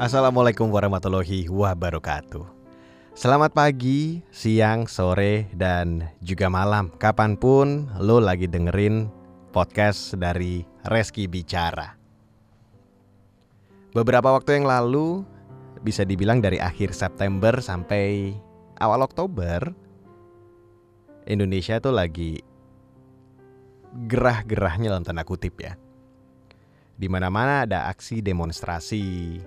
Assalamualaikum warahmatullahi wabarakatuh. Selamat pagi, siang, sore, dan juga malam. Kapan pun lo lagi dengerin podcast dari Reski Bicara. Beberapa waktu yang lalu Bisa dibilang dari akhir September sampai awal Oktober Indonesia tuh lagi gerah-gerahnya dalam tanda kutip ya. Di mana-mana ada aksi demonstrasi,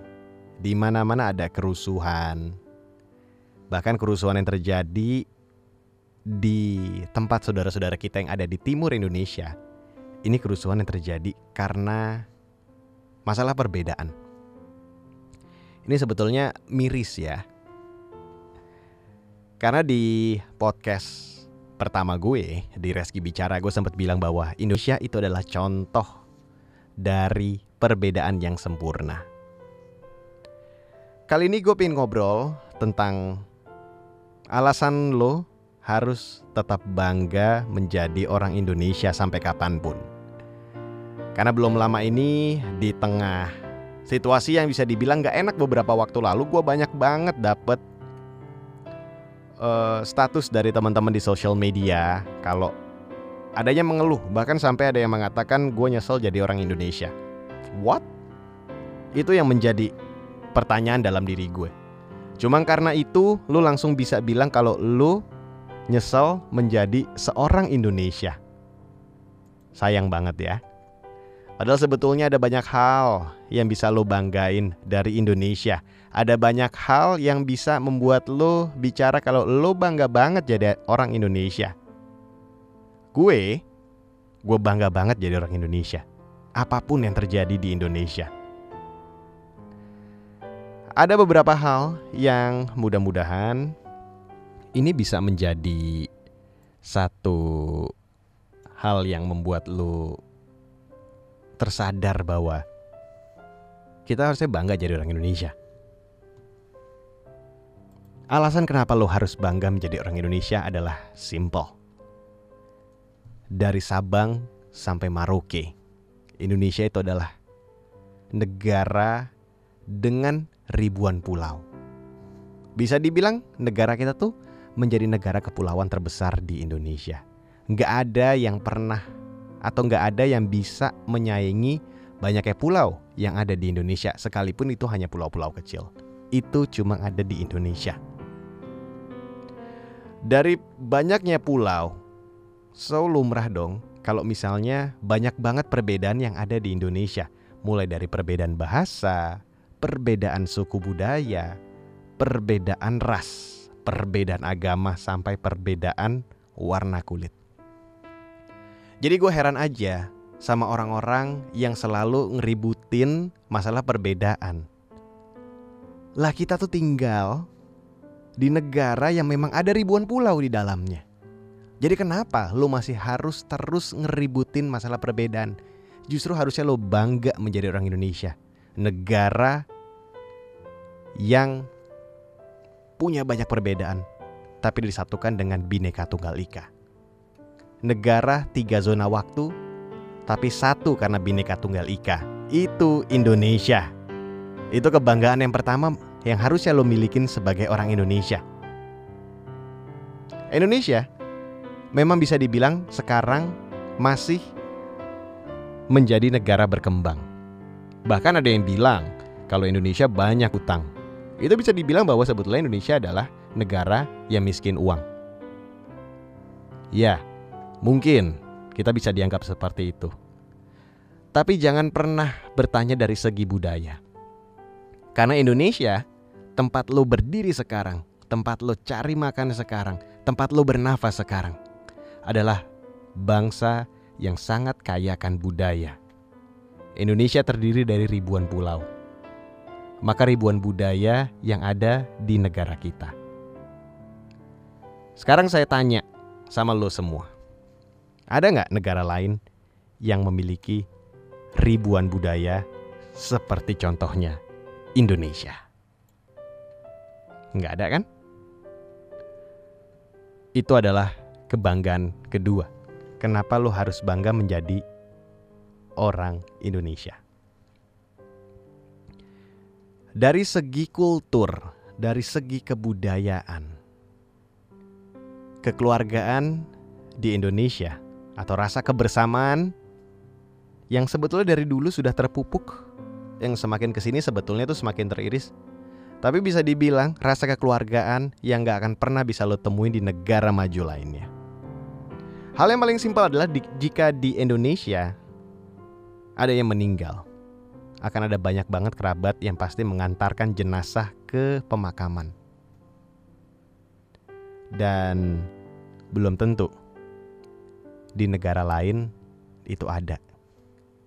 di mana-mana ada kerusuhan. Bahkan kerusuhan yang terjadi di tempat saudara-saudara kita yang ada di timur Indonesia. Ini kerusuhan yang terjadi karena masalah perbedaan. Ini sebetulnya miris ya. Karena di podcast pertama gue di Reski Bicara gue sempat bilang bahwa Indonesia itu adalah contoh dari perbedaan yang sempurna. Kali ini gue pengen ngobrol tentang alasan lo harus tetap bangga menjadi orang Indonesia sampai kapan pun. Karena belum lama ini di tengah situasi yang bisa dibilang gak enak beberapa waktu lalu, gue banyak banget dapet uh, status dari teman-teman di sosial media kalau adanya mengeluh, bahkan sampai ada yang mengatakan gue nyesel jadi orang Indonesia. What? Itu yang menjadi pertanyaan dalam diri gue. Cuma karena itu lu langsung bisa bilang kalau lu nyesel menjadi seorang Indonesia. Sayang banget ya. Padahal sebetulnya ada banyak hal yang bisa lo banggain dari Indonesia. Ada banyak hal yang bisa membuat lo bicara kalau lo bangga banget jadi orang Indonesia. Gue, gue bangga banget jadi orang Indonesia. Apa pun yang terjadi di Indonesia ada beberapa hal yang mudah-mudahan ini bisa menjadi satu hal yang membuat lu tersadar bahwa kita harusnya bangga jadi orang Indonesia. Alasan kenapa lo harus bangga menjadi orang Indonesia adalah simple. Dari Sabang sampai Maroke, Indonesia itu adalah negara dengan ribuan pulau. Bisa dibilang negara kita tuh menjadi negara kepulauan terbesar di Indonesia. Nggak ada yang pernah atau nggak ada yang bisa menyaingi banyaknya pulau yang ada di Indonesia sekalipun itu hanya pulau-pulau kecil. Itu cuma ada di Indonesia. Dari banyaknya pulau, so lumrah dong kalau misalnya banyak banget perbedaan yang ada di Indonesia. Mulai dari perbedaan bahasa, perbedaan suku budaya, perbedaan ras, perbedaan agama, sampai perbedaan warna kulit. Jadi gue heran aja sama orang-orang yang selalu ngeributin masalah perbedaan. Lah kita tuh tinggal di negara yang memang ada ribuan pulau di dalamnya. Jadi kenapa lo masih harus terus ngeributin masalah perbedaan? Justru harusnya lo bangga menjadi orang Indonesia negara yang punya banyak perbedaan, tapi disatukan dengan bineka tunggal ika. Negara tiga zona waktu, tapi satu karena bineka tunggal ika. Itu Indonesia. Itu kebanggaan yang pertama yang harusnya lo milikin sebagai orang Indonesia. Indonesia memang bisa dibilang sekarang masih menjadi negara berkembang Bahkan ada yang bilang kalau Indonesia banyak utang. Itu bisa dibilang bahwa sebetulnya Indonesia adalah negara yang miskin uang. Ya, mungkin kita bisa dianggap seperti itu. Tapi jangan pernah bertanya dari segi budaya. Karena Indonesia tempat lo berdiri sekarang, tempat lo cari makan sekarang, tempat lo bernafas sekarang adalah bangsa yang sangat kaya akan budaya Indonesia terdiri dari ribuan pulau. Maka ribuan budaya yang ada di negara kita. Sekarang saya tanya sama lo semua. Ada nggak negara lain yang memiliki ribuan budaya seperti contohnya Indonesia? Nggak ada kan? Itu adalah kebanggaan kedua. Kenapa lo harus bangga menjadi orang Indonesia. Dari segi kultur, dari segi kebudayaan, kekeluargaan di Indonesia atau rasa kebersamaan yang sebetulnya dari dulu sudah terpupuk, yang semakin ke sini sebetulnya itu semakin teriris. Tapi bisa dibilang rasa kekeluargaan yang gak akan pernah bisa lo temuin di negara maju lainnya. Hal yang paling simpel adalah di, jika di Indonesia ada yang meninggal, akan ada banyak banget kerabat yang pasti mengantarkan jenazah ke pemakaman. Dan belum tentu di negara lain itu ada.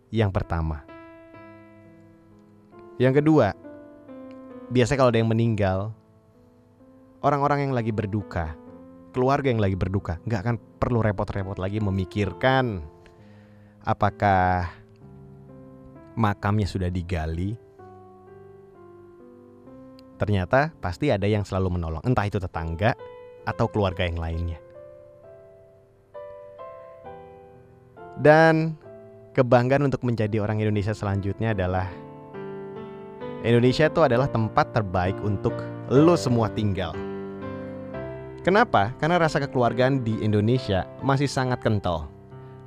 Yang pertama. Yang kedua, biasanya kalau ada yang meninggal, orang-orang yang lagi berduka keluarga yang lagi berduka nggak akan perlu repot-repot lagi memikirkan apakah makamnya sudah digali ternyata pasti ada yang selalu menolong entah itu tetangga atau keluarga yang lainnya dan kebanggaan untuk menjadi orang Indonesia selanjutnya adalah Indonesia itu adalah tempat terbaik untuk lo semua tinggal. Kenapa? Karena rasa kekeluargaan di Indonesia masih sangat kental.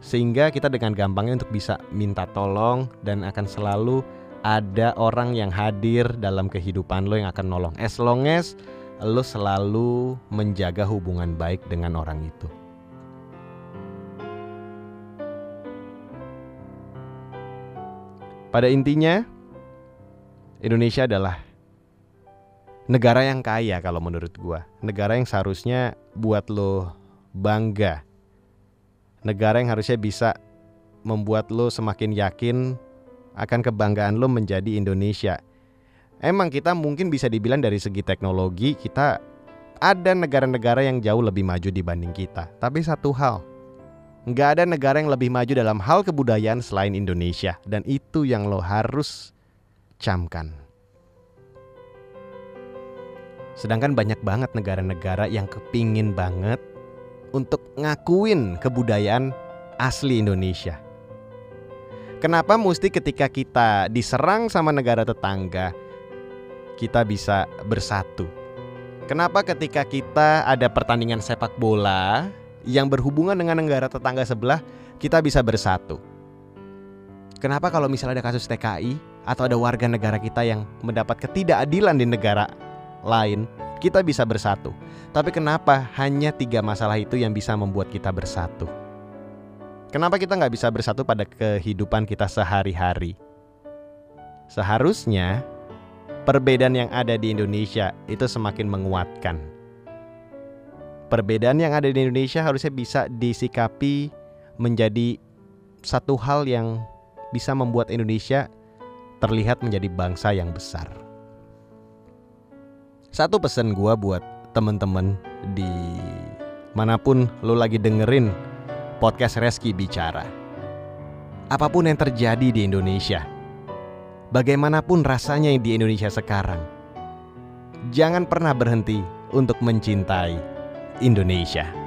Sehingga kita dengan gampangnya untuk bisa minta tolong dan akan selalu ada orang yang hadir dalam kehidupan lo yang akan nolong. As long as lo selalu menjaga hubungan baik dengan orang itu. Pada intinya, Indonesia adalah negara yang kaya kalau menurut gua. Negara yang seharusnya buat lo bangga. Negara yang harusnya bisa membuat lo semakin yakin akan kebanggaan lo menjadi Indonesia. Emang kita mungkin bisa dibilang dari segi teknologi kita ada negara-negara yang jauh lebih maju dibanding kita. Tapi satu hal, nggak ada negara yang lebih maju dalam hal kebudayaan selain Indonesia. Dan itu yang lo harus camkan. Sedangkan banyak banget negara-negara yang kepingin banget untuk ngakuin kebudayaan asli Indonesia. Kenapa mesti ketika kita diserang sama negara tetangga, kita bisa bersatu? Kenapa ketika kita ada pertandingan sepak bola yang berhubungan dengan negara tetangga sebelah, kita bisa bersatu? Kenapa kalau misalnya ada kasus TKI atau ada warga negara kita yang mendapat ketidakadilan di negara lain, kita bisa bersatu. Tapi kenapa hanya tiga masalah itu yang bisa membuat kita bersatu? Kenapa kita nggak bisa bersatu pada kehidupan kita sehari-hari? Seharusnya perbedaan yang ada di Indonesia itu semakin menguatkan. Perbedaan yang ada di Indonesia harusnya bisa disikapi menjadi satu hal yang bisa membuat Indonesia terlihat menjadi bangsa yang besar. Satu pesan gue buat temen-temen di mana pun lo lagi dengerin podcast Reski bicara. Apa pun yang terjadi di Indonesia, bagaimanapun rasanya di Indonesia sekarang, jangan pernah berhenti untuk mencintai Indonesia.